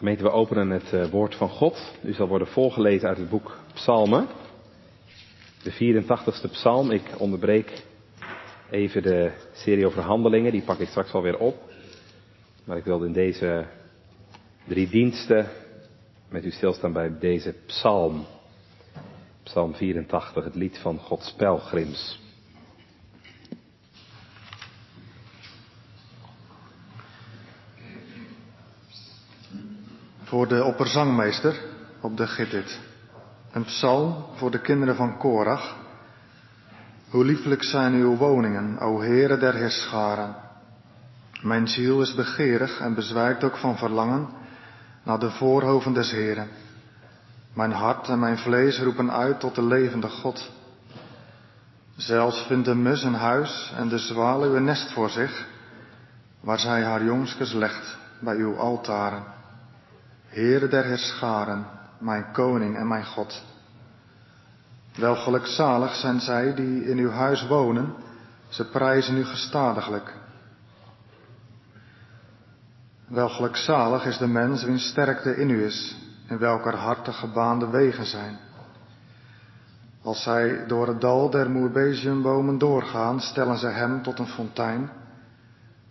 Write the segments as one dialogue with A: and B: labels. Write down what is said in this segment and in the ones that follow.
A: Gemeente, we openen het uh, woord van God. U zal worden voorgelezen uit het boek Psalmen. De 84ste psalm. Ik onderbreek even de serie over handelingen. Die pak ik straks alweer op. Maar ik wilde in deze drie diensten met u stilstaan bij deze psalm. Psalm 84, het lied van Gods pelgrims.
B: Voor de opperzangmeester op de Gittit. Een psalm voor de kinderen van Korach. Hoe lieflijk zijn uw woningen, o Heere der Heerscharen. Mijn ziel is begeerig en bezwijkt ook van verlangen naar de voorhoven des Heeren. Mijn hart en mijn vlees roepen uit tot de levende God. Zelfs vindt de mus een huis en de zwaluw een nest voor zich, waar zij haar jongskes legt bij uw altaren. Heere der Herscharen, mijn koning en mijn God. Wel gelukzalig zijn zij die in uw huis wonen, ze prijzen u gestadiglijk. Wel gelukzalig is de mens wiens sterkte in u is, in welker harten gebaande wegen zijn. Als zij door het dal der moerbeziumbomen doorgaan, stellen ze hem tot een fontein.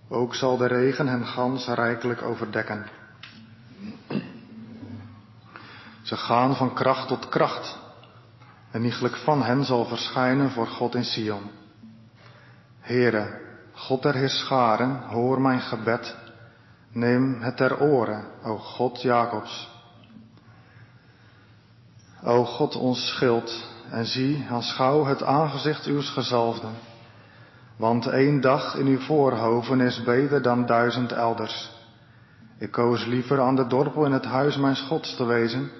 B: Ook zal de regen hen gans rijkelijk overdekken. Ze gaan van kracht tot kracht. En iegelijk van hen zal verschijnen voor God in Sion. Heere, God der Heerscharen, hoor mijn gebed. Neem het ter oren, o God Jacobs. O God ons schild, en zie, aanschouw het aangezicht uws gezalfden. Want één dag in uw voorhoven is beter dan duizend elders. Ik koos liever aan de dorpel in het huis mijn Gods te wezen,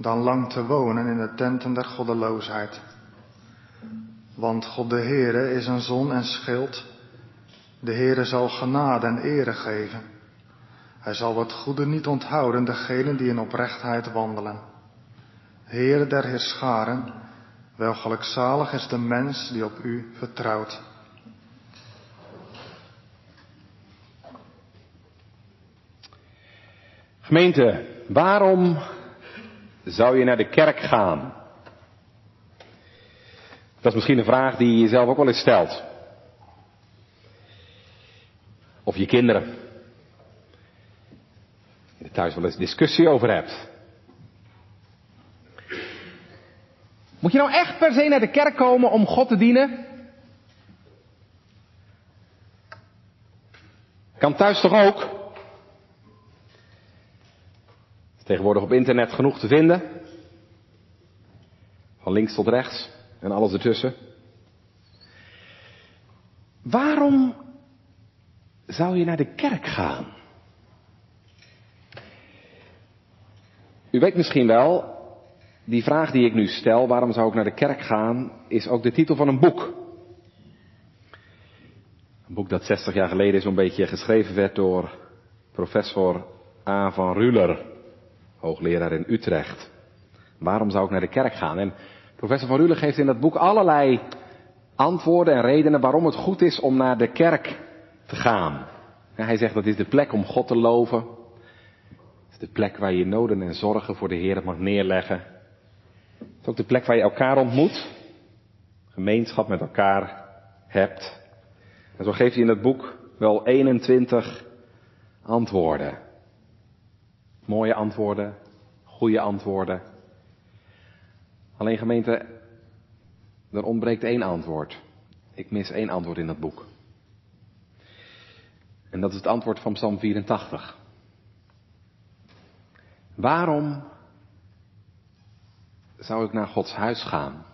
B: dan lang te wonen in de tenten der goddeloosheid. Want God de Heere is een zon en schild. De Heere zal genade en ere geven. Hij zal het goede niet onthouden, degenen die in oprechtheid wandelen. Heere der Heerscharen, wel gelukzalig is de mens die op u vertrouwt.
A: Gemeente, waarom zou je naar de kerk gaan? Dat is misschien een vraag die je jezelf ook wel eens stelt. Of je kinderen. Je er thuis wel eens discussie over hebt. Moet je nou echt per se naar de kerk komen om God te dienen? Kan thuis toch ook? Tegenwoordig op internet genoeg te vinden. Van links tot rechts en alles ertussen. Waarom zou je naar de kerk gaan? U weet misschien wel, die vraag die ik nu stel, waarom zou ik naar de kerk gaan, is ook de titel van een boek. Een boek dat 60 jaar geleden zo'n beetje geschreven werd door professor A. van Ruler hoogleraar in Utrecht. Waarom zou ik naar de kerk gaan? En professor Van Rulen geeft in dat boek allerlei antwoorden en redenen waarom het goed is om naar de kerk te gaan. hij zegt dat is de plek om God te loven. Het is de plek waar je noden en zorgen voor de Heer mag neerleggen. Het is ook de plek waar je elkaar ontmoet. Gemeenschap met elkaar hebt. En zo geeft hij in het boek wel 21 antwoorden. Mooie antwoorden, goede antwoorden. Alleen gemeente, er ontbreekt één antwoord. Ik mis één antwoord in dat boek. En dat is het antwoord van Psalm 84. Waarom zou ik naar Gods huis gaan?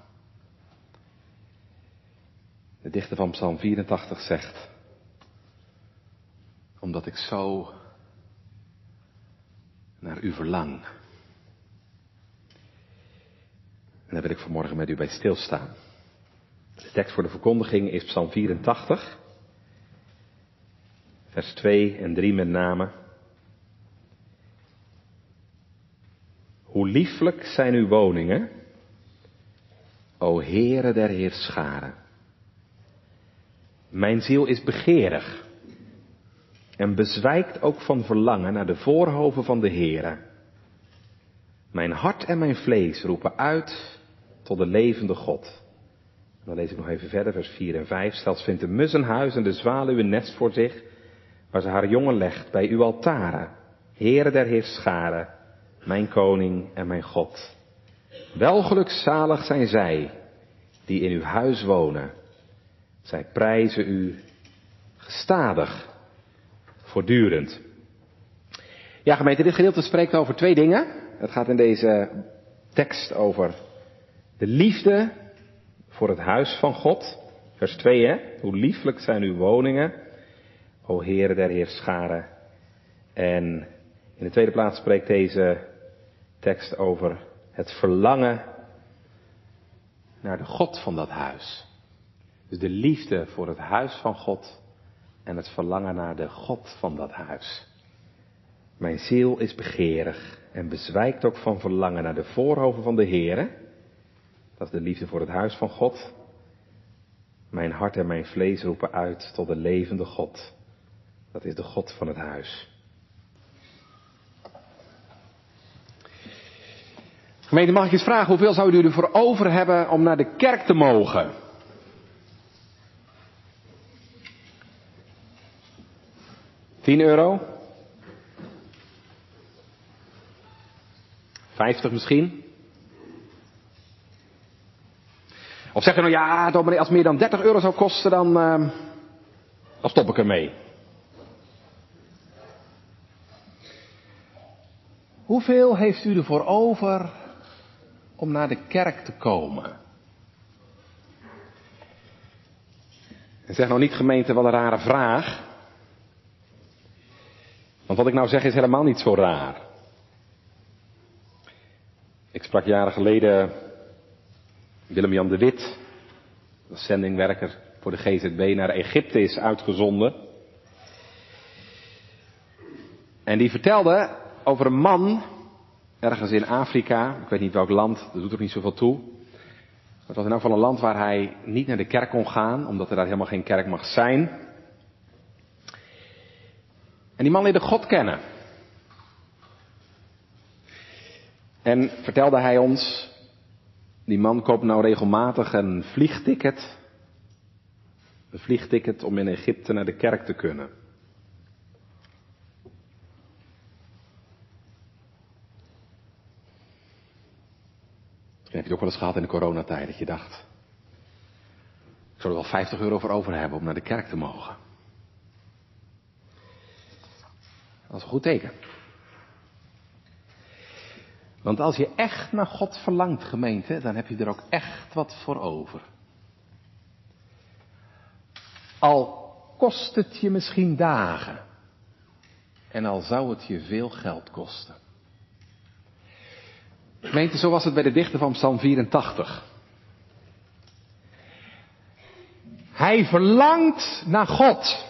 A: De dichter van Psalm 84 zegt, omdat ik zo naar u verlang. En daar wil ik vanmorgen met u bij stilstaan. De tekst voor de verkondiging is Psalm 84, vers 2 en 3 met name. Hoe lieflijk zijn uw woningen, o Heere der Heerscharen. Mijn ziel is begeerig en bezwijkt ook van verlangen naar de voorhoven van de Heere. Mijn hart en mijn vlees roepen uit tot de levende God. dan lees ik nog even verder, vers 4 en 5. Zelfs vindt de mus huis en de zwaluw een nest voor zich, waar ze haar jongen legt bij uw altaren. Heere der Heerscharen, mijn koning en mijn God. Welgelukzalig zijn zij die in uw huis wonen. Zij prijzen u gestadig, Ja, gemeente, dit gedeelte spreekt over twee dingen. Het gaat in deze tekst over de liefde voor het huis van God. Vers 2, hè? Hoe lieflijk zijn uw woningen, o Heere der Heerscharen. En in de tweede plaats spreekt deze tekst over het verlangen naar de God van dat huis. Dus de liefde voor het huis van God en het verlangen naar de God van dat huis. Mijn ziel is begeerig en bezwijkt ook van verlangen naar de voorhoven van de Heere. Dat is de liefde voor het huis van God. Mijn hart en mijn vlees roepen uit tot de levende God. Dat is de God van het huis. Gemeente, mag ik eens vragen, hoeveel zouden u ervoor over hebben om naar de kerk te mogen? Tien euro? Vijftig misschien? Of zeg je nou ja, als het meer dan 30 euro zou kosten, dan, uh, dan stop ik ermee. Hoeveel heeft u ervoor over om naar de kerk te komen? En zeg nou niet gemeente, wel een rare vraag. Want wat ik nou zeg is helemaal niet zo raar. Ik sprak jaren geleden Willem-Jan de Wit, de zendingwerker voor de GZB, naar Egypte is uitgezonden. En die vertelde over een man, ergens in Afrika, ik weet niet welk land, dat doet er niet zoveel toe. Het was in elk geval een land waar hij niet naar de kerk kon gaan, omdat er daar helemaal geen kerk mag zijn. En die man leerde God kennen. En vertelde hij ons, die man koopt nou regelmatig een vliegticket. Een vliegticket om in Egypte naar de kerk te kunnen. Misschien heb je ook wel eens gehad in de coronatijd dat je dacht, ik zou er wel 50 euro voor over hebben om naar de kerk te mogen. Dat is een goed teken. Want als je echt naar God verlangt, gemeente, dan heb je er ook echt wat voor over. Al kost het je misschien dagen. En al zou het je veel geld kosten. Gemeente, zo was het bij de dichter van Psalm 84. Hij verlangt naar God.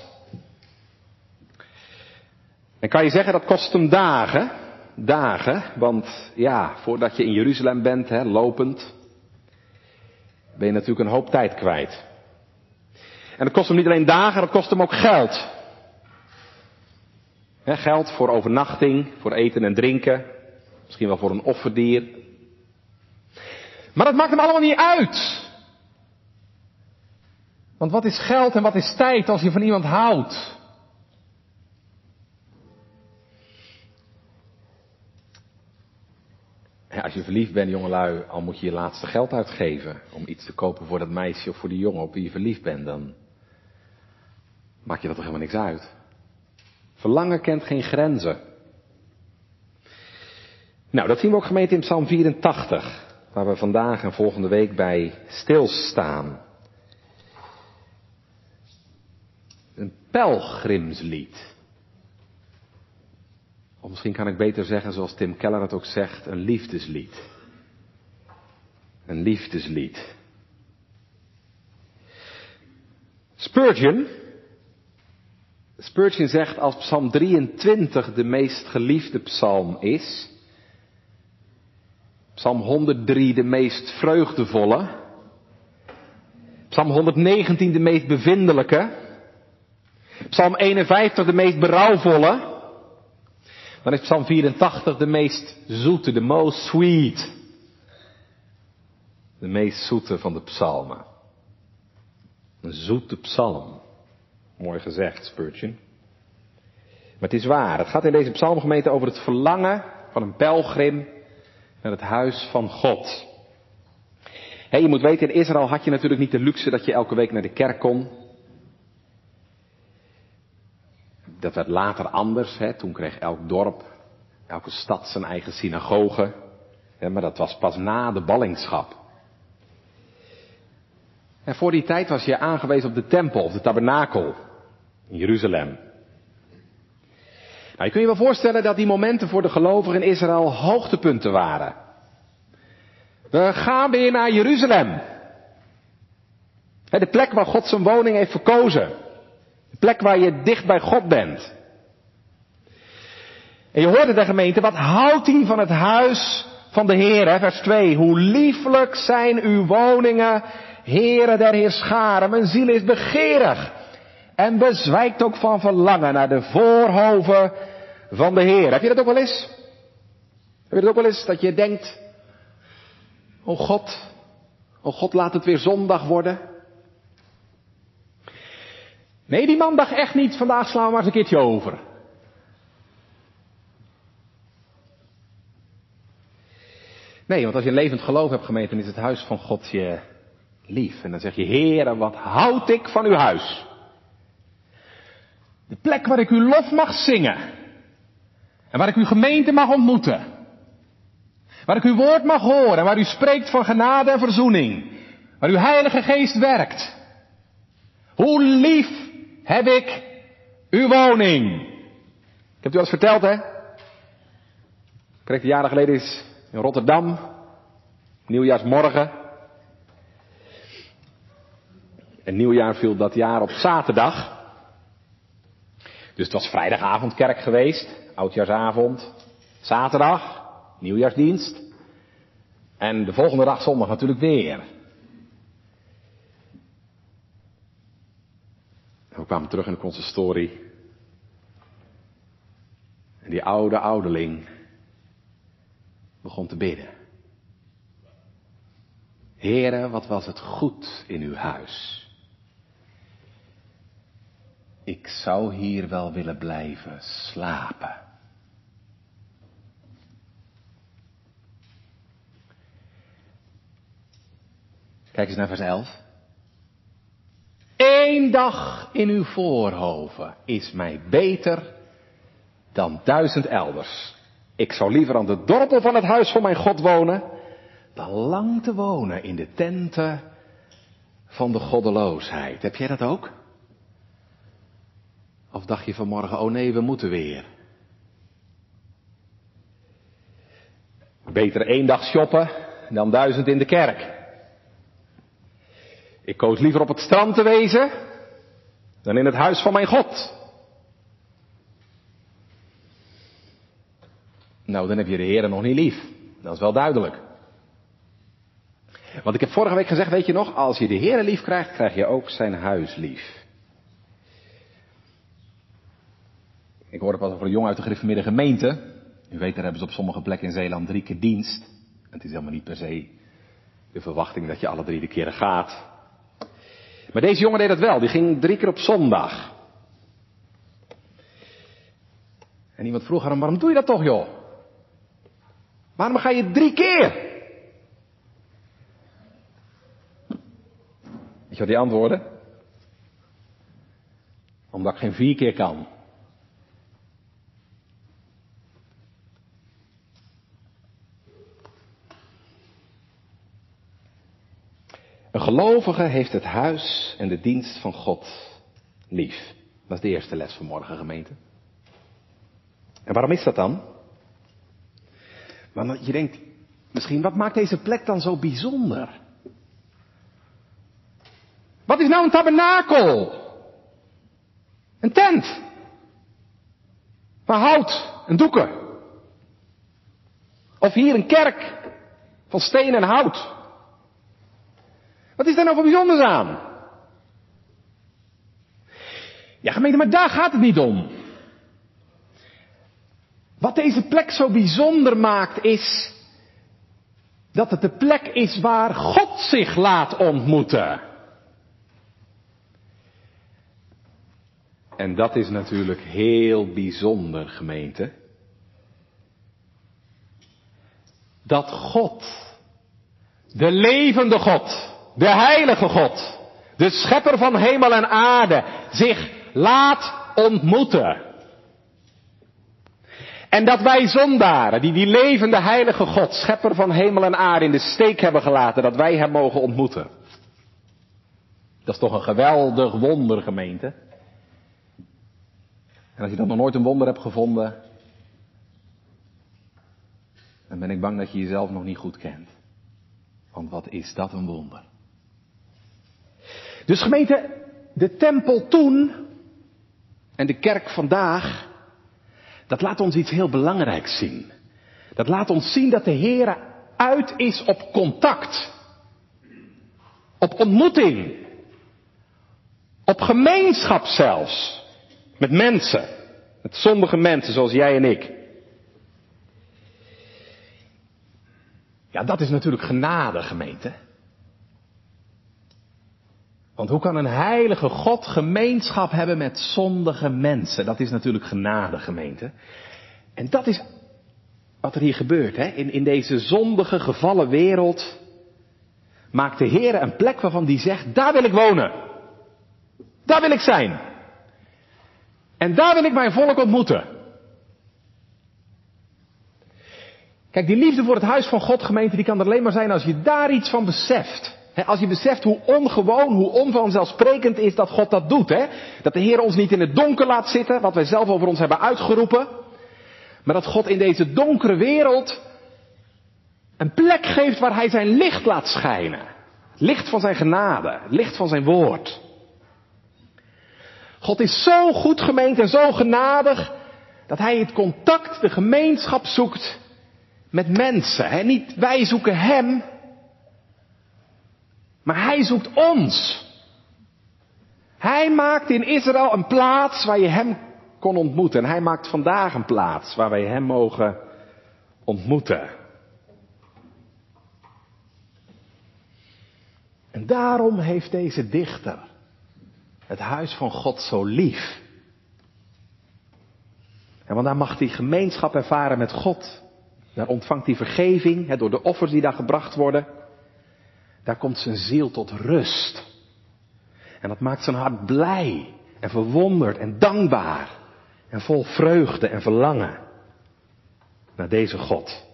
A: En kan je zeggen dat kost hem dagen? Dagen, want ja, voordat je in Jeruzalem bent, hè, lopend, ben je natuurlijk een hoop tijd kwijt. En dat kost hem niet alleen dagen, dat kost hem ook geld. geld voor overnachting, voor eten en drinken, misschien wel voor een offerdier. Maar dat maakt hem allemaal niet uit. Want wat is geld en wat is tijd als je van iemand houdt? Als je verliefd bent, jongelui, al moet je je laatste geld uitgeven om iets te kopen voor dat meisje of voor die jongen op wie je verliefd bent, dan maakt je dat toch helemaal niks uit. Verlangen kent geen grenzen. Nou, dat zien we ook gemeente in Psalm 84, waar we vandaag en volgende week bij stilstaan. Een pelgrimslied. Of misschien kan ik beter zeggen, zoals Tim Keller het ook zegt, een liefdeslied. Een liefdeslied. Spurgeon, Spurgeon zegt als Psalm 23 de meest geliefde psalm is, Psalm 103 de meest vreugdevolle, Psalm 119 de meest bevindelijke, Psalm 51 de meest berouwvolle. Dan is Psalm 84 de meest zoete, de most sweet. De meest zoete van de psalmen. Een zoete psalm. Mooi gezegd, Spurgeon. Maar het is waar. Het gaat in deze psalmgemeente over het verlangen van een pelgrim naar het huis van God. Hey, je moet weten, in Israël had je natuurlijk niet de luxe dat je elke week naar de kerk kon. Dat werd later anders. Hè. Toen kreeg elk dorp, elke stad zijn eigen synagoge. maar dat was pas na de ballingschap. En voor die tijd was je aangewezen op de tempel, of de tabernakel in Jeruzalem. Nou, je kunt je wel voorstellen dat die momenten voor de gelovigen in Israël hoogtepunten waren. We gaan weer naar Jeruzalem. De plek waar God zijn woning heeft verkozen. Plek waar je dicht bij God bent. En je hoorde de gemeente, wat houdt hij van het huis van de Heer? Vers 2. Hoe lieflijk zijn uw woningen, heren der Heerscharen. Mijn ziel is begeerig. En bezwijkt ook van verlangen naar de voorhoven van de Heer. Heb je dat ook wel eens? Heb je dat ook wel eens? Dat je denkt, oh God, oh God laat het weer zondag worden. Nee, die man dacht echt niet, vandaag slaan we maar eens een keertje over. Nee, want als je een levend geloof hebt gemeten, dan is het huis van God je lief. En dan zeg je, Heere, wat houd ik van uw huis. De plek waar ik uw lof mag zingen. En waar ik uw gemeente mag ontmoeten. Waar ik uw woord mag horen. Waar u spreekt van genade en verzoening. Waar uw heilige geest werkt. Hoe lief heb ik uw woning. Ik heb u al eens verteld, hè? Kreeg jaren geleden eens in Rotterdam. Nieuwjaarsmorgen. En nieuwjaar viel dat jaar op zaterdag. Dus het was vrijdagavond kerk geweest, oudjaarsavond, zaterdag, nieuwjaarsdienst. En de volgende dag zondag natuurlijk weer. We kwamen terug in de consistorie. En die oude ouderling begon te bidden. Heren, wat was het goed in uw huis. Ik zou hier wel willen blijven slapen. Kijk eens naar vers 11. Eén dag in uw voorhoven is mij beter dan duizend elders. Ik zou liever aan de dorpel van het huis van mijn God wonen, dan lang te wonen in de tenten van de goddeloosheid. Heb jij dat ook? Of dacht je vanmorgen, oh nee, we moeten weer. Beter één dag shoppen dan duizend in de kerk. Ik koos liever op het strand te wezen dan in het huis van mijn God. Nou, dan heb je de Heer nog niet lief. Dat is wel duidelijk. Want ik heb vorige week gezegd, weet je nog, als je de Heer lief krijgt, krijg je ook zijn huis lief. Ik hoorde pas over een jongen uit de gereformeerde gemeente. U weet, daar hebben ze op sommige plekken in Zeeland drie keer dienst. En het is helemaal niet per se de verwachting dat je alle drie de keren gaat. Maar deze jongen deed dat wel. Die ging drie keer op zondag. En iemand vroeg hem, waarom doe je dat toch joh? Waarom ga je drie keer? Weet je wat die antwoorden? Omdat ik geen vier keer kan. Een gelovige heeft het huis en de dienst van God lief. Dat is de eerste les van morgen, gemeente. En waarom is dat dan? Want je denkt, misschien, wat maakt deze plek dan zo bijzonder? Wat is nou een tabernakel? Een tent. Van hout en doeken. Of hier een kerk van steen en hout. Wat is daar nou voor bijzonders aan? Ja, gemeente, maar daar gaat het niet om. Wat deze plek zo bijzonder maakt is dat het de plek is waar God zich laat ontmoeten. En dat is natuurlijk heel bijzonder, gemeente. Dat God, de levende God, de heilige God, de schepper van hemel en aarde, zich laat ontmoeten. En dat wij zondaren, die die levende heilige God, schepper van hemel en aarde, in de steek hebben gelaten, dat wij hem mogen ontmoeten. Dat is toch een geweldig wonder, gemeente. En als je dan nog nooit een wonder hebt gevonden, dan ben ik bang dat je jezelf nog niet goed kent. Want wat is dat een wonder? Dus gemeente, de tempel toen en de kerk vandaag, dat laat ons iets heel belangrijks zien. Dat laat ons zien dat de Heer uit is op contact. Op ontmoeting. Op gemeenschap zelfs. Met mensen. Met zondige mensen zoals jij en ik. Ja, dat is natuurlijk genade, gemeente. Want hoe kan een heilige God gemeenschap hebben met zondige mensen? Dat is natuurlijk genade, gemeente. En dat is wat er hier gebeurt. Hè? In, in deze zondige, gevallen wereld maakt de Heer een plek waarvan die zegt, daar wil ik wonen. Daar wil ik zijn. En daar wil ik mijn volk ontmoeten. Kijk, die liefde voor het huis van God, gemeente, die kan er alleen maar zijn als je daar iets van beseft. Als je beseft hoe ongewoon, hoe onvanzelfsprekend is dat God dat doet. He? Dat de Heer ons niet in het donker laat zitten, wat wij zelf over ons hebben uitgeroepen. Maar dat God in deze donkere wereld een plek geeft waar Hij zijn licht laat schijnen. Licht van zijn genade, licht van zijn woord. God is zo goed gemeend en zo genadig dat Hij het contact, de gemeenschap zoekt met mensen. Hè? Niet wij zoeken Hem, maar Hij zoekt ons. Hij maakt in Israël een plaats waar je Hem kon ontmoeten. En Hij maakt vandaag een plaats waar wij Hem mogen ontmoeten. En daarom heeft deze dichter het huis van God zo lief. En want daar mag hij gemeenschap ervaren met God. Daar ontvangt hij vergeving door de offers die daar gebracht worden. Daar komt zijn ziel tot rust. En dat maakt zijn hart blij en verwonderd en dankbaar. En vol vreugde en verlangen naar deze God.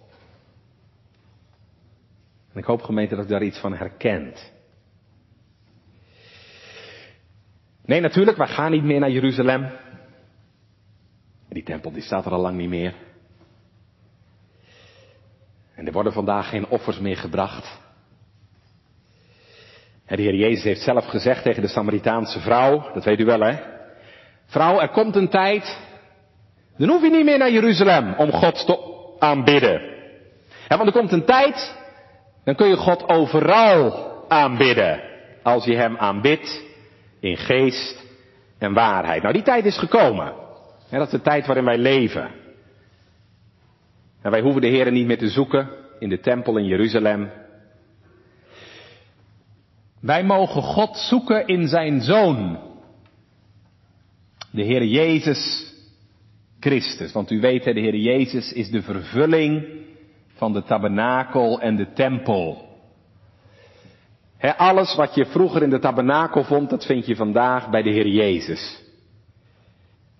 A: En ik hoop gemeente dat u daar iets van herkent. Nee, natuurlijk, wij gaan niet meer naar Jeruzalem. Die tempel die staat er al lang niet meer. En er worden vandaag geen offers meer gebracht. De Heer Jezus heeft zelf gezegd tegen de Samaritaanse vrouw, dat weet u wel hè. Vrouw, er komt een tijd, dan hoef je niet meer naar Jeruzalem om God te aanbidden. want er komt een tijd, dan kun je God overal aanbidden. Als je Hem aanbidt in geest en waarheid. Nou, die tijd is gekomen. dat is de tijd waarin wij leven. En wij hoeven de Heer niet meer te zoeken in de tempel in Jeruzalem. Wij mogen God zoeken in zijn Zoon. De Heer Jezus Christus. Want u weet, de Heer Jezus is de vervulling van de tabernakel en de tempel alles wat je vroeger in de tabernakel vond, dat vind je vandaag bij de Heer Jezus.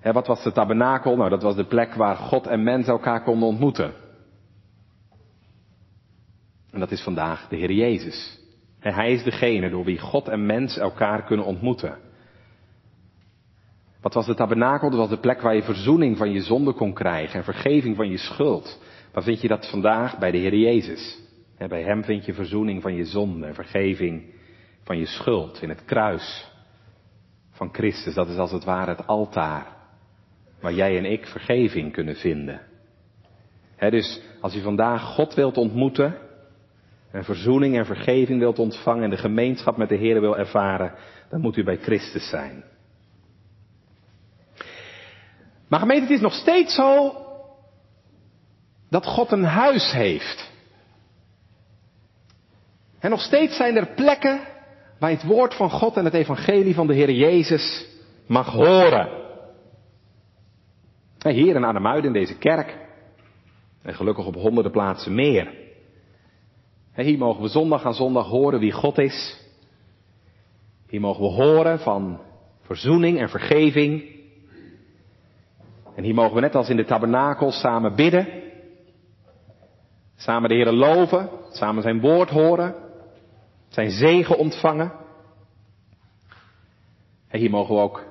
A: wat was de tabernakel? Nou, dat was de plek waar God en mens elkaar konden ontmoeten. En dat is vandaag de Heer Jezus. Hij is degene door wie God en mens elkaar kunnen ontmoeten. Wat was de tabernakel? Dat was de plek waar je verzoening van je zonde kon krijgen en vergeving van je schuld. Waar vind je dat vandaag? Bij de Heer Jezus. Bij Hem vind je verzoening van je zonde en vergeving van je schuld in het kruis van Christus. Dat is als het ware het altaar waar jij en ik vergeving kunnen vinden. dus als u vandaag God wilt ontmoeten en verzoening en vergeving wilt ontvangen en de gemeenschap met de Heer wil ervaren, dan moet u bij Christus zijn. Maar gemeente, het is nog steeds zo dat God een huis heeft. En nog steeds zijn er plekken waar je het woord van God en het evangelie van de Heer Jezus mag horen. Hier in Arnhemuiden in deze kerk. En gelukkig op honderden plaatsen meer. Hier mogen we zondag aan zondag horen wie God is. Hier mogen we horen van verzoening en vergeving. En hier mogen we net als in de tabernakel samen bidden. Samen de Heer loven. Samen zijn woord horen. Zijn zegen ontvangen. En hier mogen we ook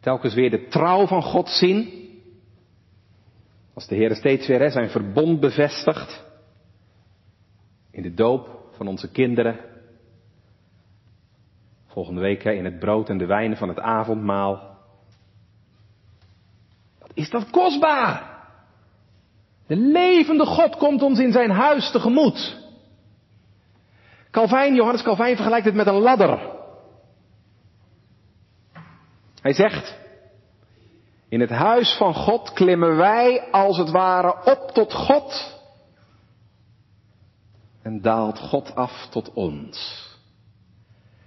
A: telkens weer de trouw van God zien. Als de Heer steeds weer zijn verbond bevestigt. In de doop van onze kinderen. Volgende week hè, in het brood en de wijn van het avondmaal. Wat is dat kostbaar? De levende God komt ons in zijn huis tegemoet. Calvijn, Johannes Calvijn vergelijkt het met een ladder. Hij zegt, in het huis van God klimmen wij als het ware op tot God en daalt God af tot ons.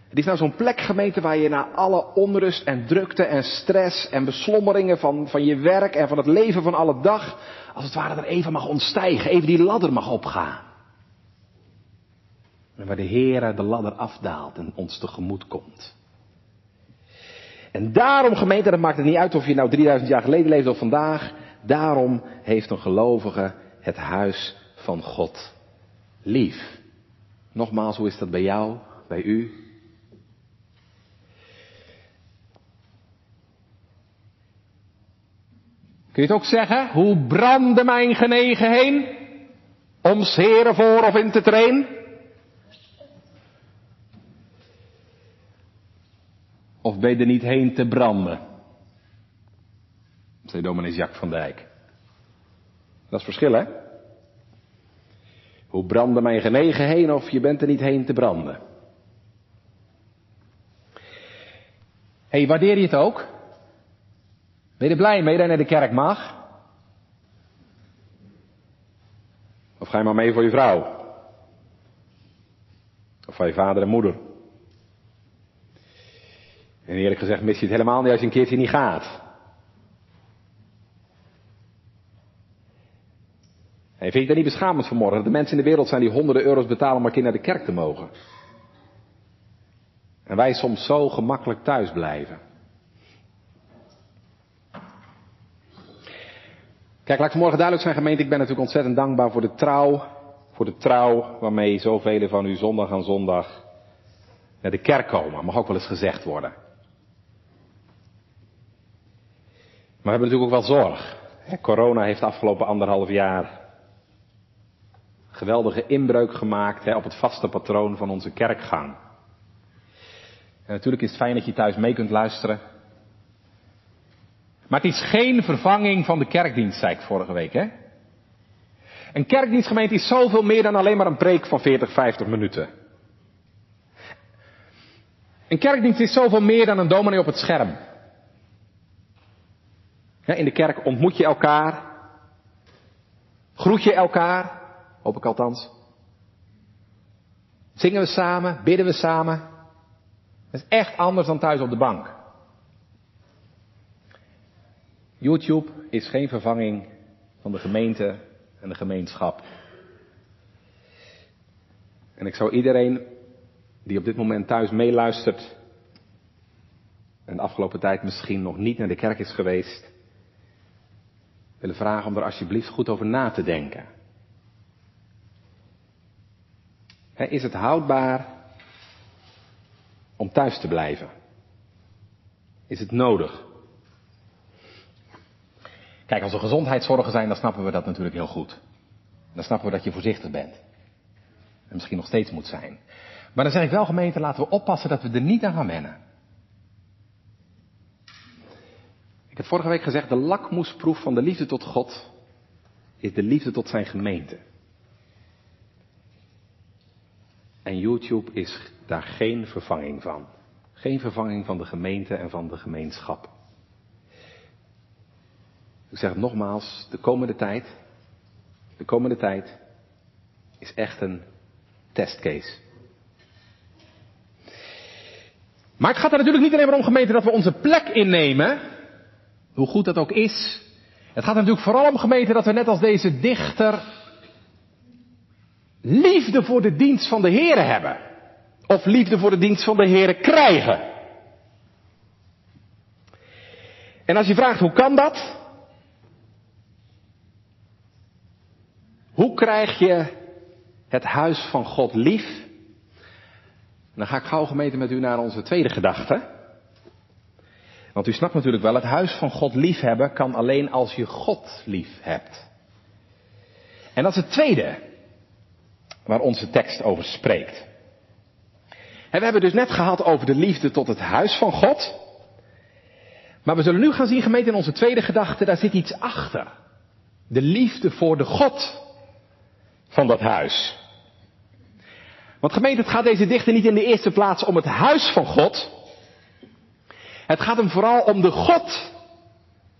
A: Het is nou zo'n plek gemeente waar je na alle onrust en drukte en stress en beslommeringen van, van je werk en van het leven van alle dag, als het ware er even mag ontstijgen, even die ladder mag opgaan. En waar de Heer de ladder afdaalt en ons tegemoet komt. En daarom, gemeente, dat maakt het niet uit of je nou 3000 jaar geleden leeft of vandaag. Daarom heeft een gelovige het huis van God lief. Nogmaals, hoe is dat bij jou, bij u? Kun je het ook zeggen? Hoe brandde mijn genegen heen? Om heren voor of in te trainen? Of ben je er niet heen te branden? Zei dominee Jacques van Dijk. Dat is verschil, hè? Hoe brandde mijn genegen heen of je bent er niet heen te branden? Hé, hey, waardeer je het ook? Ben je er blij mee dat je naar de kerk mag? Of ga je maar mee voor je vrouw? Of van je vader en moeder? En eerlijk gezegd mis je het helemaal niet als je een keertje niet gaat. En vind je dat niet beschamend vanmorgen? De mensen in de wereld zijn die honderden euro's betalen om een keer naar de kerk te mogen. En wij soms zo gemakkelijk thuis blijven. Kijk, laat ik vanmorgen duidelijk zijn gemeente, ik ben natuurlijk ontzettend dankbaar voor de trouw, voor de trouw waarmee zoveel van u zondag aan zondag naar de kerk komen. Mag ook wel eens gezegd worden. Maar we hebben natuurlijk ook wel zorg. Corona heeft de afgelopen anderhalf jaar geweldige inbreuk gemaakt op het vaste patroon van onze kerkgang. En natuurlijk is het fijn dat je thuis mee kunt luisteren. Maar het is geen vervanging van de kerkdienst, zei ik vorige week. Hè? Een kerkdienstgemeente is zoveel meer dan alleen maar een preek van 40, 50 minuten. Een kerkdienst is zoveel meer dan een dominee op het scherm. in de kerk ontmoet je elkaar. Groet je elkaar. Hoop ik althans. Zingen we samen, bidden we samen. Dat is echt anders dan thuis op de bank. YouTube is geen vervanging van de gemeente en de gemeenschap. En ik zou iedereen die op dit moment thuis meeluistert en de afgelopen tijd misschien nog niet naar de kerk is geweest, willen vragen om er alsjeblieft goed over na te denken. Is het houdbaar om thuis te blijven? Is het nodig? Kijk, als er gezondheidszorgen zijn, dan snappen we dat natuurlijk heel goed. Dan snappen we dat je voorzichtig bent. En misschien nog steeds moet zijn. Maar dan zeg ik wel, gemeente, laten we oppassen dat we er niet aan gaan wennen. Ik heb vorige week gezegd, de lakmoesproef van de liefde tot God is de liefde tot zijn gemeente. En YouTube is daar geen vervanging van. Geen vervanging van de gemeente en van de gemeenschap. Ik zeg het nogmaals, de komende tijd, de komende tijd is echt een testcase. Maar het gaat er natuurlijk niet alleen maar om gemeente dat we onze plek innemen, hoe goed dat ook is. Het gaat natuurlijk vooral om gemeente dat we net als deze dichter liefde voor de dienst van de Here hebben. Of liefde voor de dienst van de Here krijgen. En als je vraagt hoe kan dat? Hoe krijg je het huis van God lief? Dan ga ik gauw gemeten met u naar onze tweede gedachte. Want u snapt natuurlijk wel, het huis van God lief hebben kan alleen als je God lief hebt. En dat is het tweede waar onze tekst over spreekt. En we hebben dus net gehad over de liefde tot het huis van God. Maar we zullen nu gaan zien, gemeente, in onze tweede gedachte, daar zit iets achter. De liefde voor de God van dat huis. Want gemeente, het gaat deze dichter niet in de eerste plaats om het huis van God. Het gaat hem vooral om de God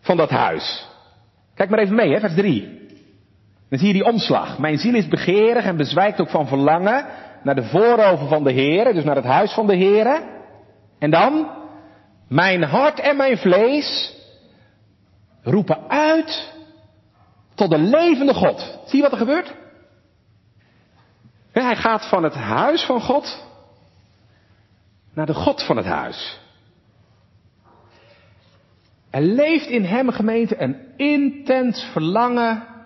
A: van dat huis. Kijk maar even mee, hè, vers 3. Dan zie je die omslag. Mijn ziel is begeerig en bezwijkt ook van verlangen naar de voorover van de Heer, dus naar het huis van de Heer. En dan, mijn hart en mijn vlees roepen uit tot de levende God. Zie je wat er gebeurt? Hij gaat van het huis van God naar de God van het huis. Er leeft in hem gemeente een intens verlangen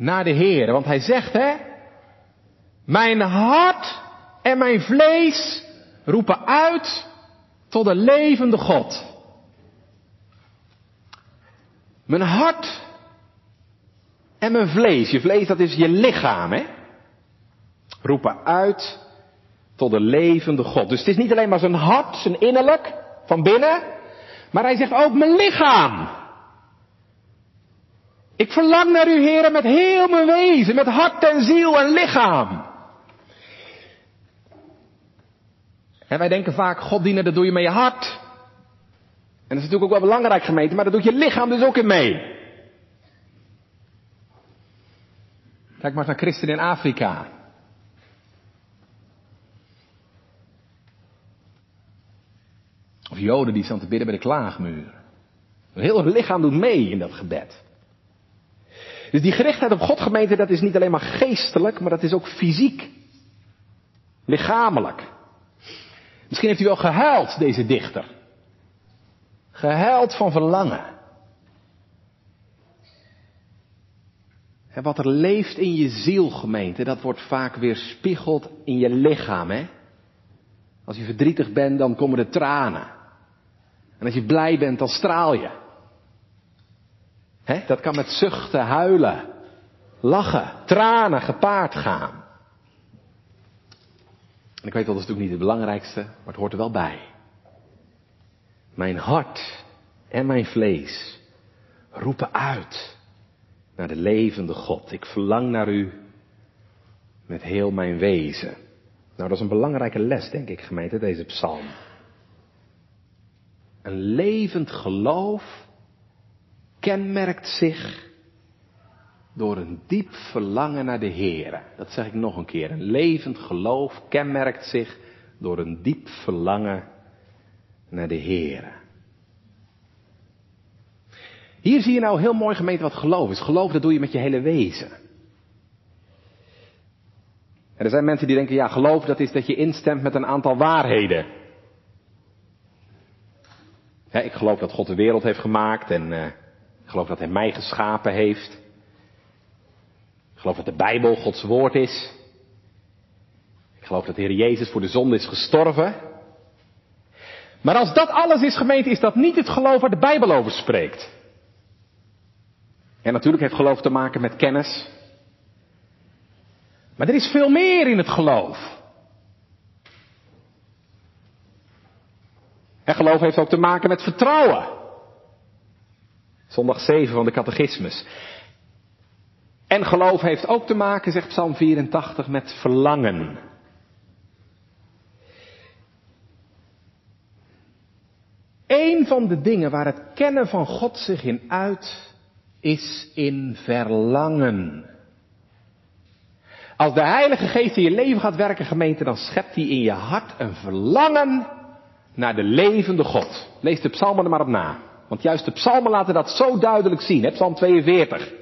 A: naar de Heer. Want hij zegt, hè, mijn hart en mijn vlees roepen uit tot de levende God. Mijn hart en mijn vlees. Je vlees, dat is je lichaam, hè? Roepen uit tot de levende God. Dus het is niet alleen maar zijn hart, zijn innerlijk, van binnen. Maar hij zegt ook mijn lichaam. Ik verlang naar u, heren, met heel mijn wezen, met hart en ziel en lichaam. En wij denken vaak, God dienen, dat doe je met je hart. En dat is natuurlijk ook wel belangrijk gemeten, maar dat doet je lichaam dus ook in mee. Kijk maar naar christenen in Afrika. Of joden die staan te bidden bij de klaagmuur. Heel lichaam doet mee in dat gebed. Dus die gerichtheid op God gemeente, dat is niet alleen maar geestelijk, maar dat is ook fysiek. Lichamelijk. Misschien heeft u wel gehuild, deze dichter. Gehuild van verlangen. En wat er leeft in je ziel, gemeente, dat wordt vaak weer spiegeld in je lichaam, hè? Als je verdrietig bent, dan komen de tranen. En als je blij bent, dan straal je. Dat kan met zuchten, huilen, lachen, tranen gepaard gaan. En ik weet wel, dat is natuurlijk niet het belangrijkste, maar het hoort er wel bij. Mijn hart en mijn vlees roepen uit naar de levende God. Ik verlang naar u met heel mijn wezen. Nou, dat is een belangrijke les, denk ik, gemeente, deze psalm. Een levend geloof kenmerkt zich door een diep verlangen naar de Heer. Dat zeg ik nog een keer. Een levend geloof kenmerkt zich door een diep verlangen naar de Heer. Hier zie je nou heel mooi gemeten wat geloof is. Geloof, dat doe je met je hele wezen. En er zijn mensen die denken, ja, geloof dat is dat je instemt met een aantal waarheden. ik geloof dat God de wereld heeft gemaakt en uh, ik geloof dat Hij mij geschapen heeft. Ik geloof dat de Bijbel Gods woord is. Ik geloof dat de Heer Jezus voor de zonde is gestorven. Maar als dat alles is gemeend, is dat niet het geloof waar de Bijbel over spreekt. En natuurlijk heeft geloof te maken met kennis. Maar er is veel meer in het geloof. En geloof heeft ook te maken met vertrouwen. Zondag 7 van de catechismus. En geloof heeft ook te maken, zegt Psalm 84, met verlangen. Een van de dingen waar het kennen van God zich in uit, is in verlangen. Als de Heilige Geest in je leven gaat werken, gemeente, dan schept hij in je hart een verlangen naar de levende God. Lees de psalmen er maar op na. Want juist de psalmen laten dat zo duidelijk zien. Psalm 42.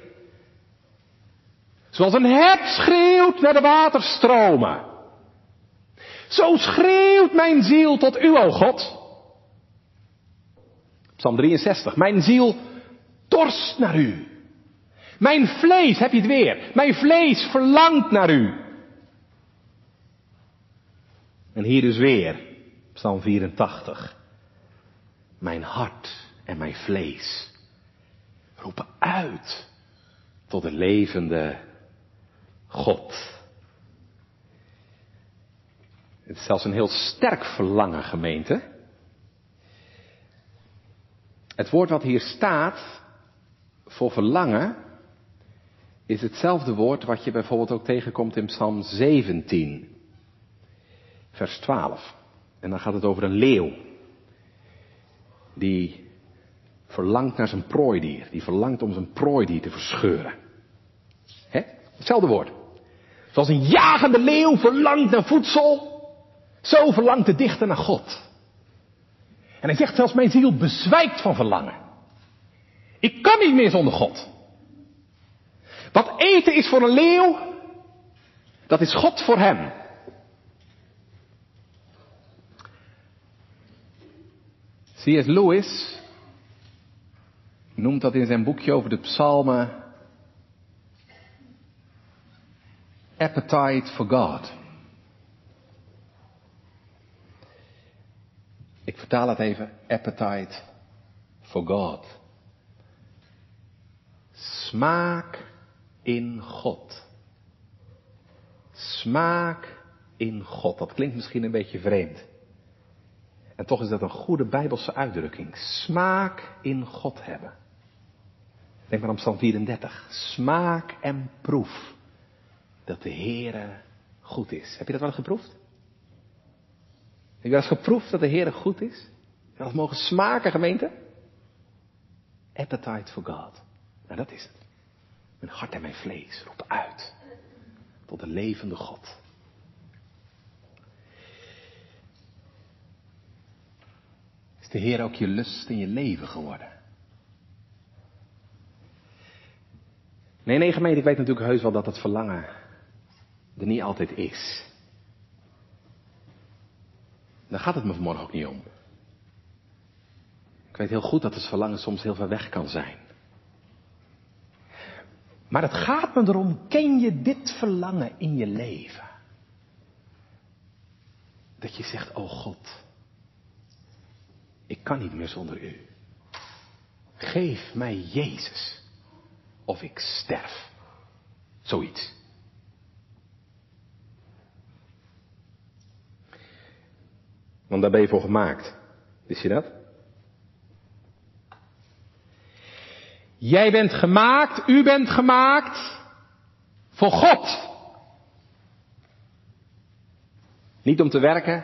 A: Zoals een hert schreeuwt naar de waterstromen. Zo schreeuwt mijn ziel tot u, o God. Psalm 63. Mijn ziel dorst naar u. Mijn vlees, heb je het weer? Mijn vlees verlangt naar u. En hier dus weer, Psalm 84. Mijn hart en mijn vlees roepen uit tot de levende God. Het is zelfs een heel sterk verlangen, gemeente. Het woord wat hier staat voor verlangen is hetzelfde woord wat je bijvoorbeeld ook tegenkomt in Psalm 17, vers 12. En dan gaat het over een leeuw die verlangt naar zijn prooidier, die verlangt om zijn prooidier te verscheuren. Hè? Hetzelfde woord. Zoals een jagende leeuw verlangt naar voedsel, zo verlangt de dichter naar God. En hij zegt zelfs, mijn ziel bezwijkt van verlangen. Ik kan niet meer zonder God. Wat eten is voor een leeuw, dat is God voor hem. C.S. Lewis noemt dat in zijn boekje over de psalmen Appetite for God. Ik vertaal het even. Appetite for God. Smaak in God. Smaak in God. Dat klinkt misschien een beetje vreemd. En toch is dat een goede bijbelse uitdrukking. Smaak in God hebben. Denk maar aan Psalm 34. Smaak en proef dat de Heere goed is. Heb je dat wel geproefd? Heb je wel eens geproefd dat de Heer goed is? Wel eens mogen smaken, gemeente? Appetite for God. Nou, dat is het. Mijn hart en mijn vlees roepen uit tot de levende God. Is de Heer ook je lust in je leven geworden? Nee, nee, gemeente, ik weet natuurlijk heus wel dat het verlangen er niet altijd is. Daar gaat het me vanmorgen ook niet om. Ik weet heel goed dat het verlangen soms heel ver weg kan zijn. Maar het gaat me erom, ken je dit verlangen in je leven? Dat je zegt, oh God, ik kan niet meer zonder u. Geef mij Jezus, of ik sterf. Zoiets. Want daar ben je voor gemaakt. Wist je dat? Jij bent gemaakt, u bent gemaakt voor God. Niet om te werken.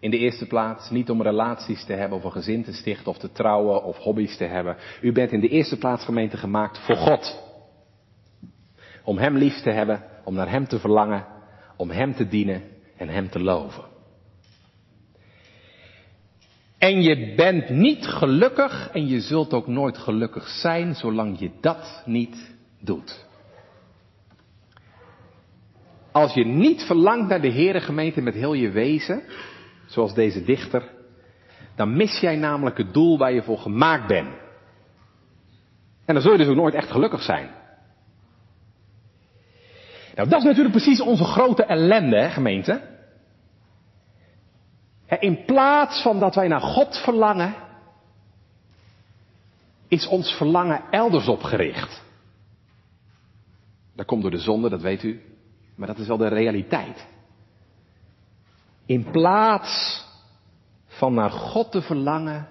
A: In de eerste plaats niet om relaties te hebben of een gezin te stichten of te trouwen of hobby's te hebben. U bent in de eerste plaats gemeente gemaakt voor God. Om Hem lief te hebben, om naar Hem te verlangen, om Hem te dienen en Hem te loven. En je bent niet gelukkig en je zult ook nooit gelukkig zijn zolang je dat niet doet. Als je niet verlangt naar de Heere gemeente met heel je wezen, zoals deze dichter, dan mis jij namelijk het doel waar je voor gemaakt bent. En dan zul je dus ook nooit echt gelukkig zijn. Nou, dat is natuurlijk precies onze grote ellende, hè, gemeente. In plaats van dat wij naar God verlangen, is ons verlangen elders op gericht. Dat komt door de zonde, dat weet u. Maar dat is wel de realiteit. In plaats van naar God te verlangen,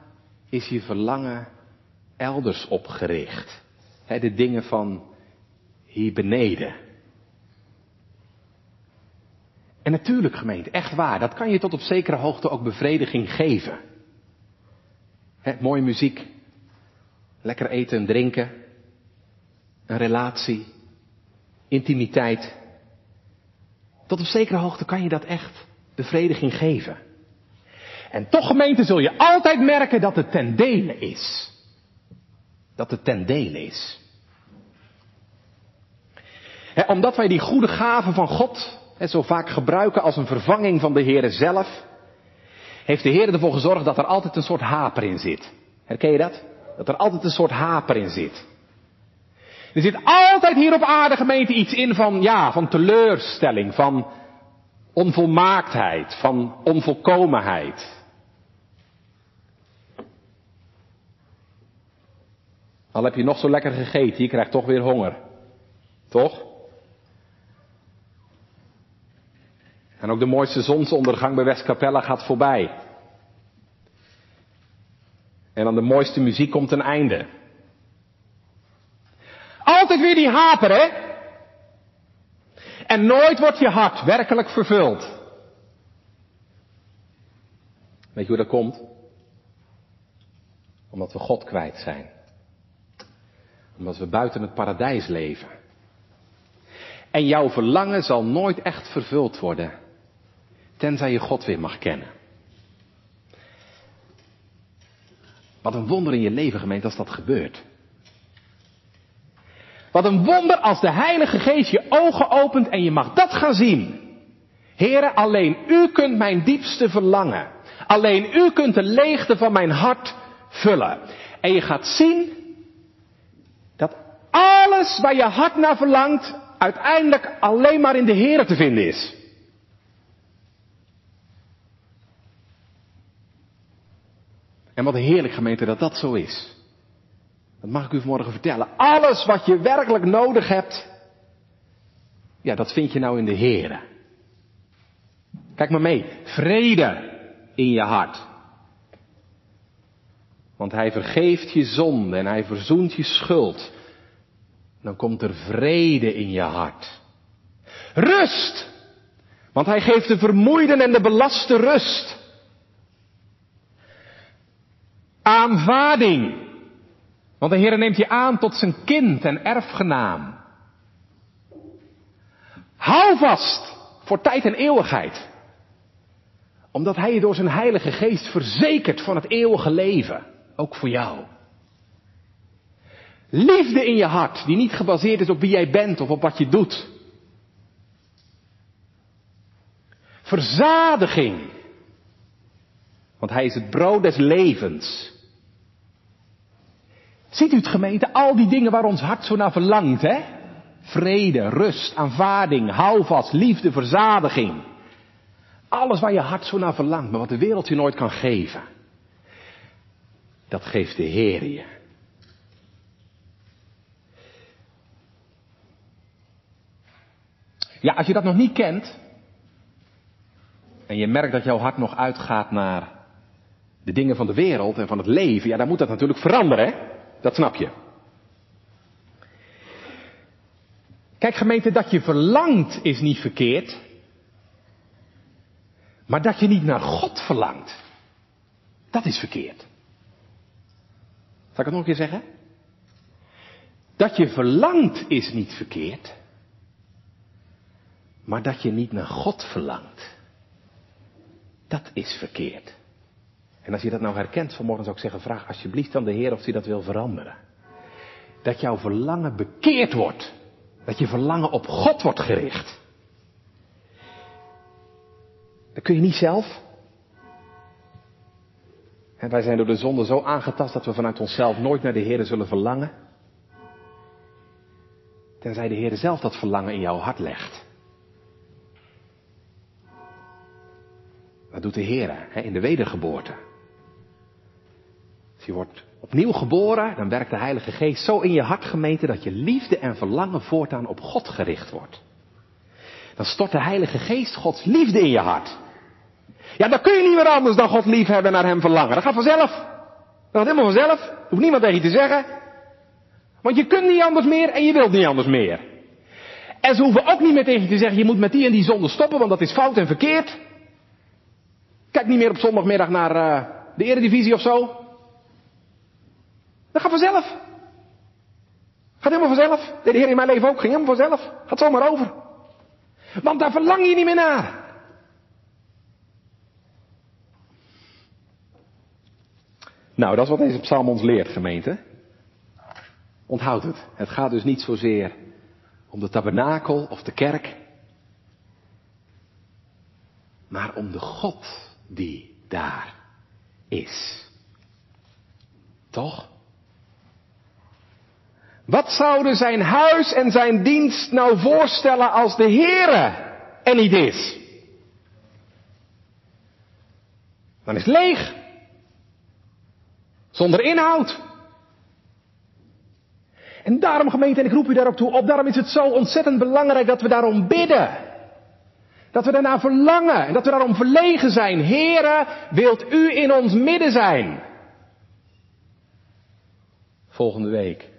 A: is je verlangen elders opgericht. de dingen van hier beneden. En natuurlijk gemeente, echt waar, dat kan je tot op zekere hoogte ook bevrediging geven. He, mooie muziek, Lekker eten en drinken. Een relatie. Intimiteit. Tot op zekere hoogte kan je dat echt bevrediging geven. En toch gemeente zul je altijd merken dat het ten dele is. Dat het ten dele is. omdat wij die goede gaven van God zo vaak gebruiken als een vervanging van de Heere zelf, heeft de Heer ervoor gezorgd dat er altijd een soort haper in zit. Herken je dat? Dat er altijd een soort haper in zit. Er zit altijd hier op aarde gemeente iets in van, ja, van teleurstelling, van onvolmaaktheid, van onvolkomenheid. Al heb je nog zo lekker gegeten, je krijgt toch weer honger. Toch? En ook de mooiste zonsondergang bij Westkapelle gaat voorbij. En aan de mooiste muziek komt een einde. Altijd weer die haper, hè? En nooit wordt je hart werkelijk vervuld. Weet je hoe dat komt? Omdat we God kwijt zijn. Omdat we buiten het paradijs leven. En jouw verlangen zal nooit echt vervuld worden. Tenzij je God weer mag kennen. Wat een wonder in je leven, gemeente, als dat gebeurt. Wat een wonder als de Heilige Geest je ogen opent en je mag dat gaan zien. Heren, alleen u kunt mijn diepste verlangen. Alleen u kunt de leegte van mijn hart vullen. En je gaat zien dat alles waar je hart naar verlangt, uiteindelijk alleen maar in de Heren te vinden is. En wat heerlijk gemeente dat dat zo is. Dat mag ik u vanmorgen vertellen. Alles wat je werkelijk nodig hebt, ja, dat vind je nou in de Here. Kijk maar mee. Vrede in je hart. Want hij vergeeft je zonde en hij verzoent je schuld. Dan komt er vrede in je hart. Rust. Want hij geeft de vermoeiden en de belaste rust. Aanvaarding. Want de Heer neemt je aan tot zijn kind en erfgenaam. Hou vast voor tijd en eeuwigheid. Omdat Hij je door zijn Heilige Geest verzekert van het eeuwige leven. Ook voor jou. Liefde in je hart, die niet gebaseerd is op wie jij bent of op wat je doet. Verzadiging. Want Hij is het brood des levens. Ziet u het gemeente, al die dingen waar ons hart zo naar verlangt, hè? Vrede, rust, aanvaarding, houvast, liefde, verzadiging. Alles waar je hart zo naar verlangt, maar wat de wereld je nooit kan geven. Dat geeft de Heer je. Ja, als je dat nog niet kent, en je merkt dat jouw hart nog uitgaat naar de dingen van de wereld en van het leven, ja, dan moet dat natuurlijk veranderen, hè? Dat snap je. Kijk gemeente, dat je verlangt is niet verkeerd. Maar dat je niet naar God verlangt, dat is verkeerd. Zal ik het nog een keer zeggen? Dat je verlangt is niet verkeerd. Maar dat je niet naar God verlangt, dat is verkeerd. En als je dat nou herkent vanmorgen zou ik zeggen, vraag alsjeblieft aan de Heer of hij dat wil veranderen. Dat jouw verlangen bekeerd wordt. Dat je verlangen op God wordt gericht. Dat kun je niet zelf. En wij zijn door de zonde zo aangetast dat we vanuit onszelf nooit naar de Heer zullen verlangen. Tenzij de Heer zelf dat verlangen in jouw hart legt. Dat doet de Heer in de wedergeboorte. Je wordt opnieuw geboren, dan werkt de Heilige Geest zo in je hart gemeten dat je liefde en verlangen voortaan op God gericht wordt. Dan stort de Heilige Geest Gods liefde in je hart. Ja, dan kun je niet meer anders dan God lief hebben en naar Hem verlangen. Dat gaat vanzelf. Dat gaat helemaal vanzelf. Hoeft niemand tegen je te zeggen. Want je kunt niet anders meer en je wilt niet anders meer. En ze hoeven ook niet meer tegen je te zeggen, je moet met die en die zonde stoppen, want dat is fout en verkeerd. Kijk niet meer op zondagmiddag naar uh, de eredivisie of zo. Dat gaat vanzelf. Gaat helemaal vanzelf. De Heer in mijn leven ook ging helemaal vanzelf. Gaat zomaar over. Want daar verlang je niet meer naar. Nou, dat is wat deze psalm ons leert, gemeente. Onthoud het. Het gaat dus niet zozeer om de tabernakel of de kerk, maar om de God die daar is. Toch? Wat zouden zijn huis en zijn dienst nou voorstellen als de Heere er niet is? Dan is het leeg. Zonder inhoud. En daarom gemeente, en ik roep u daarop toe op, daarom is het zo ontzettend belangrijk dat we daarom bidden. Dat we daarna verlangen en dat we daarom verlegen zijn. Here, wilt u in ons midden zijn? Volgende week.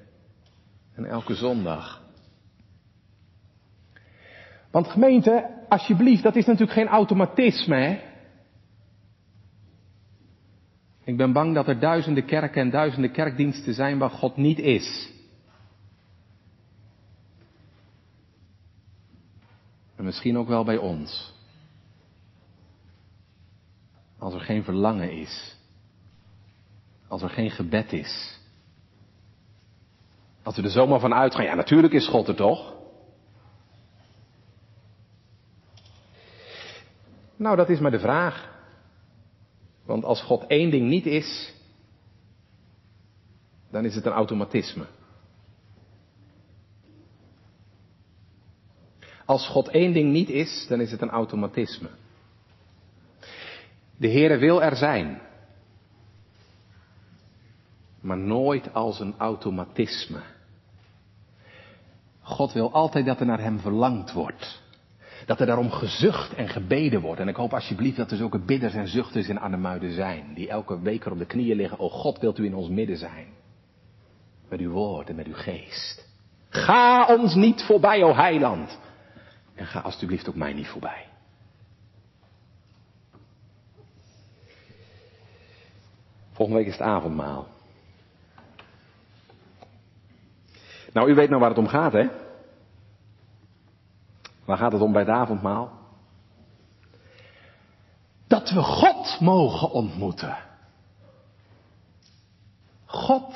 A: En elke zondag. Want gemeente, alsjeblieft, dat is natuurlijk geen automatisme, hè? Ik ben bang dat er duizenden kerken en duizenden kerkdiensten zijn waar God niet is. En misschien ook wel bij ons. Als er geen verlangen is. Als er geen gebed is. Als we er zomaar van uitgaan, ja natuurlijk is God er toch. Nou, dat is maar de vraag. Want als God één ding niet is, dan is het een automatisme. Als God één ding niet is, dan is het een automatisme. De Heere wil er zijn, maar nooit als een automatisme. God wil altijd dat er naar Hem verlangd wordt. Dat er daarom gezucht en gebeden wordt. En ik hoop alsjeblieft dat er zulke bidders en zuchters in Arnhemuiden zijn. Die elke week er op de knieën liggen. O God, wilt u in ons midden zijn. Met uw woord en met uw geest. Ga ons niet voorbij, o heiland. En ga alsjeblieft ook mij niet voorbij. Volgende week is het avondmaal. Nou, u weet nou waar het om gaat, hè? Waar gaat het om bij het avondmaal? Dat we God mogen ontmoeten. God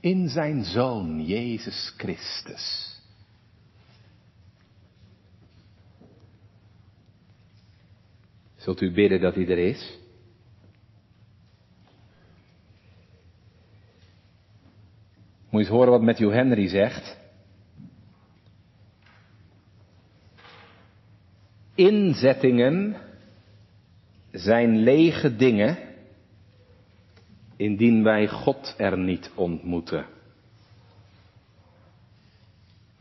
A: in zijn Zoon, Jezus Christus. Zult u bidden dat hij er is? Moet je eens horen wat Matthew Henry zegt. Inzettingen zijn lege dingen indien wij God er niet ontmoeten.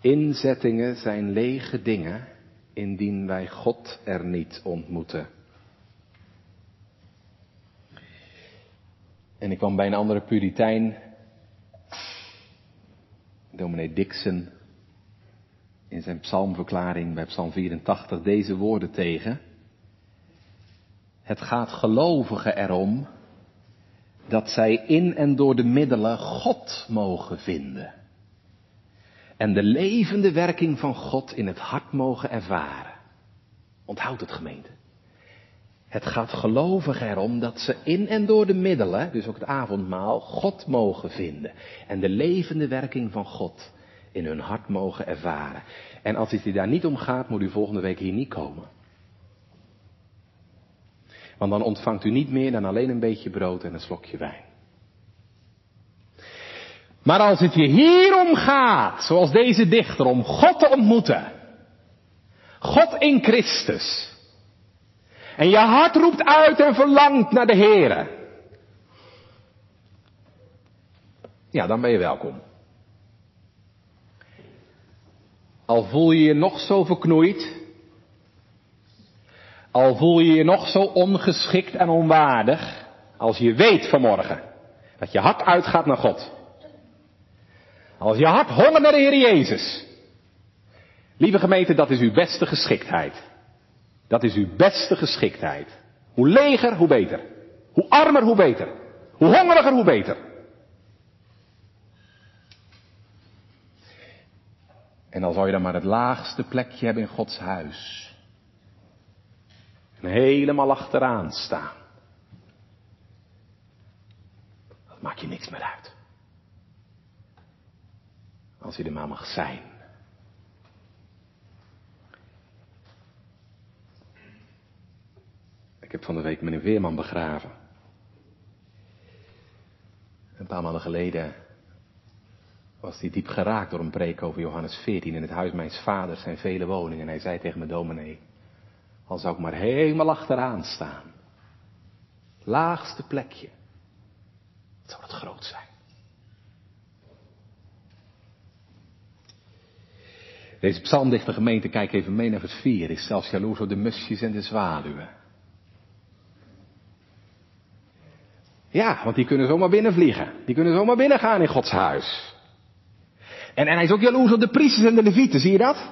A: Inzettingen zijn lege dingen indien wij God er niet ontmoeten. En ik kwam bij een andere puritein, dominee Dixon, in zijn psalmverklaring bij psalm 84 deze woorden tegen. Het gaat gelovigen erom dat zij in en door de middelen God mogen vinden. En de levende werking van God in het hart mogen ervaren. Onthoud het gemeente. Het gaat gelovigen erom dat ze in en door de middelen, dus ook het avondmaal, God mogen vinden. En de levende werking van God in hun hart mogen ervaren. En als het u daar niet om gaat, moet u volgende week hier niet komen. Want dan ontvangt u niet meer dan alleen een beetje brood en een slokje wijn. Maar als het je hier om gaat, zoals deze dichter, om God te ontmoeten. God in Christus. En je hart roept uit en verlangt naar de Here. Ja, dan ben je welkom. Al voel je je nog zo verknoeid. Al voel je je nog zo ongeschikt en onwaardig. Als je weet vanmorgen dat je hart uitgaat naar God. Als je hart hongert naar de Heer Jezus. Lieve gemeente, dat is uw beste geschiktheid. Dat is uw beste geschiktheid. Hoe leger, hoe beter. Hoe armer, hoe beter. Hoe hongeriger, hoe beter. En dan zou je dan maar het laagste plekje hebben in Gods huis. En helemaal achteraan staan. Dat maakt je niks meer uit. Als je er maar mag zijn. Ik heb van de week meneer Weerman begraven. Een paar maanden geleden was hij diep geraakt door een preek over Johannes 14. In het huis mijns vaders zijn vele woningen. En hij zei tegen mijn dominee, al zou ik maar helemaal achteraan staan. Laagste plekje. Zou dat groot zijn. Deze psalmdichte gemeente, kijk even mee naar vers 4, is zelfs jaloers op de musjes en de zwaluwen. Ja, want die kunnen zomaar binnenvliegen. Die kunnen zomaar binnengaan in Gods huis. En, en hij is ook jaloers op de priesters en de levieten, zie je dat?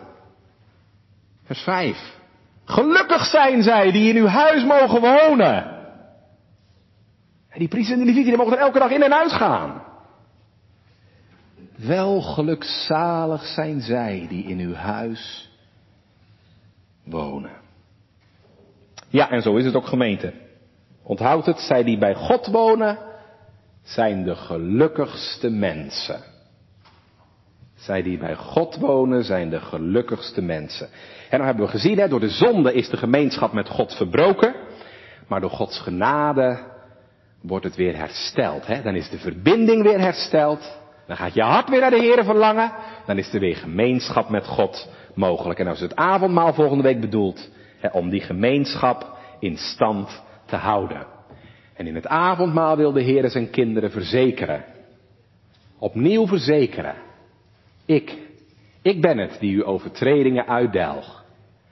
A: Vers 5. Gelukkig zijn zij die in uw huis mogen wonen. En die priesters en de levieten die mogen er elke dag in en uit gaan. Wel gelukzalig zijn zij die in uw huis wonen. Ja, en zo is het ook gemeente. Onthoud het, zij die bij God wonen, zijn de gelukkigste mensen. Zij die bij God wonen, zijn de gelukkigste mensen. En dan hebben we gezien, hè, door de zonde is de gemeenschap met God verbroken. Maar door Gods genade wordt het weer hersteld. Hè? Dan is de verbinding weer hersteld. Dan gaat je hart weer naar de Heer verlangen. Dan is er weer gemeenschap met God mogelijk. En als het avondmaal volgende week bedoelt, hè, om die gemeenschap in stand te houden. En in het avondmaal wil de Heer zijn kinderen verzekeren. Opnieuw verzekeren. Ik, ik ben het die uw overtredingen uitdelg.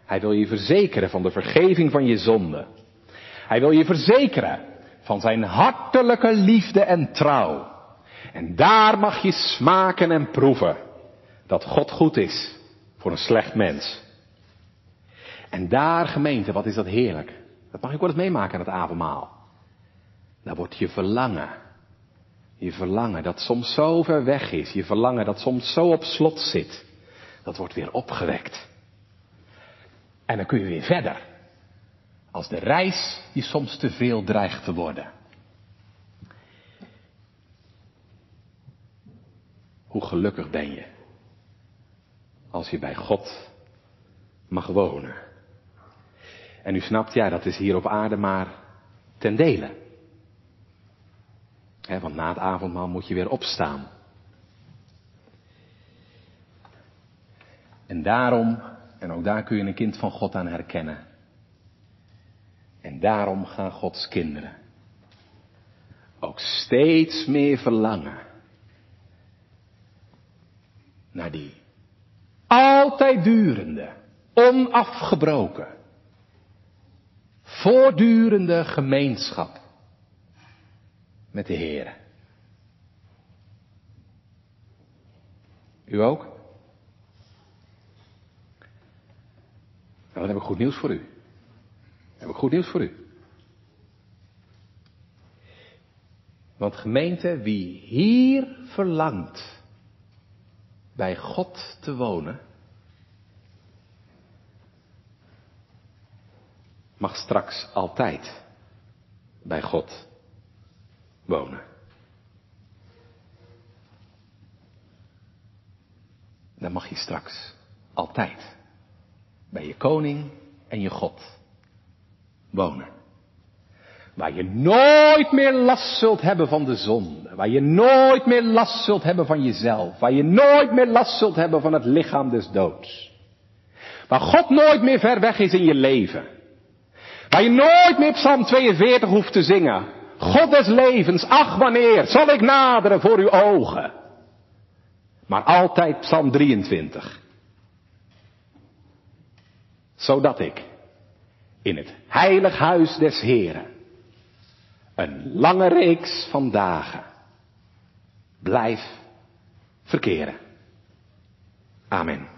A: Hij wil je verzekeren van de vergeving van je zonde. Hij wil je verzekeren van zijn hartelijke liefde en trouw. En daar mag je smaken en proeven dat God goed is voor een slecht mens. En daar, gemeente, wat is dat heerlijk. Dat mag ik wel eens meemaken aan het avondmaal. Daar wordt je verlangen. Je verlangen dat soms zo ver weg is. Je verlangen dat soms zo op slot zit. Dat wordt weer opgewekt. En dan kun je weer verder. Als de reis die soms te veel dreigt te worden. Hoe gelukkig ben je als je bij God mag wonen. En u snapt, ja, dat is hier op aarde maar ten dele. want na het avondmaal moet je weer opstaan. En daarom, en ook daar kun je een kind van God aan herkennen. En daarom gaan Gods kinderen ook steeds meer verlangen naar die altijd durende, onafgebroken, voortdurende gemeenschap met de Heer. U ook? Nou, dan heb ik goed nieuws voor u. Dan heb ik goed nieuws voor u. Want gemeente, wie hier verlangt bij God te wonen, mag straks altijd bij God wonen. Dan mag je straks altijd bij je koning en je God wonen. Waar je nooit meer last zult hebben van de zonde. Waar je nooit meer last zult hebben van jezelf. Waar je nooit meer last zult hebben van het lichaam des doods. Waar God nooit meer ver weg is in je leven. Waar je nooit meer Psalm 42 hoeft te zingen. God des levens, ach wanneer zal ik naderen voor uw ogen. Maar altijd Psalm 23. Zodat ik in het heilig huis des Heren een lange reeks van dagen blijf verkeren. Amen.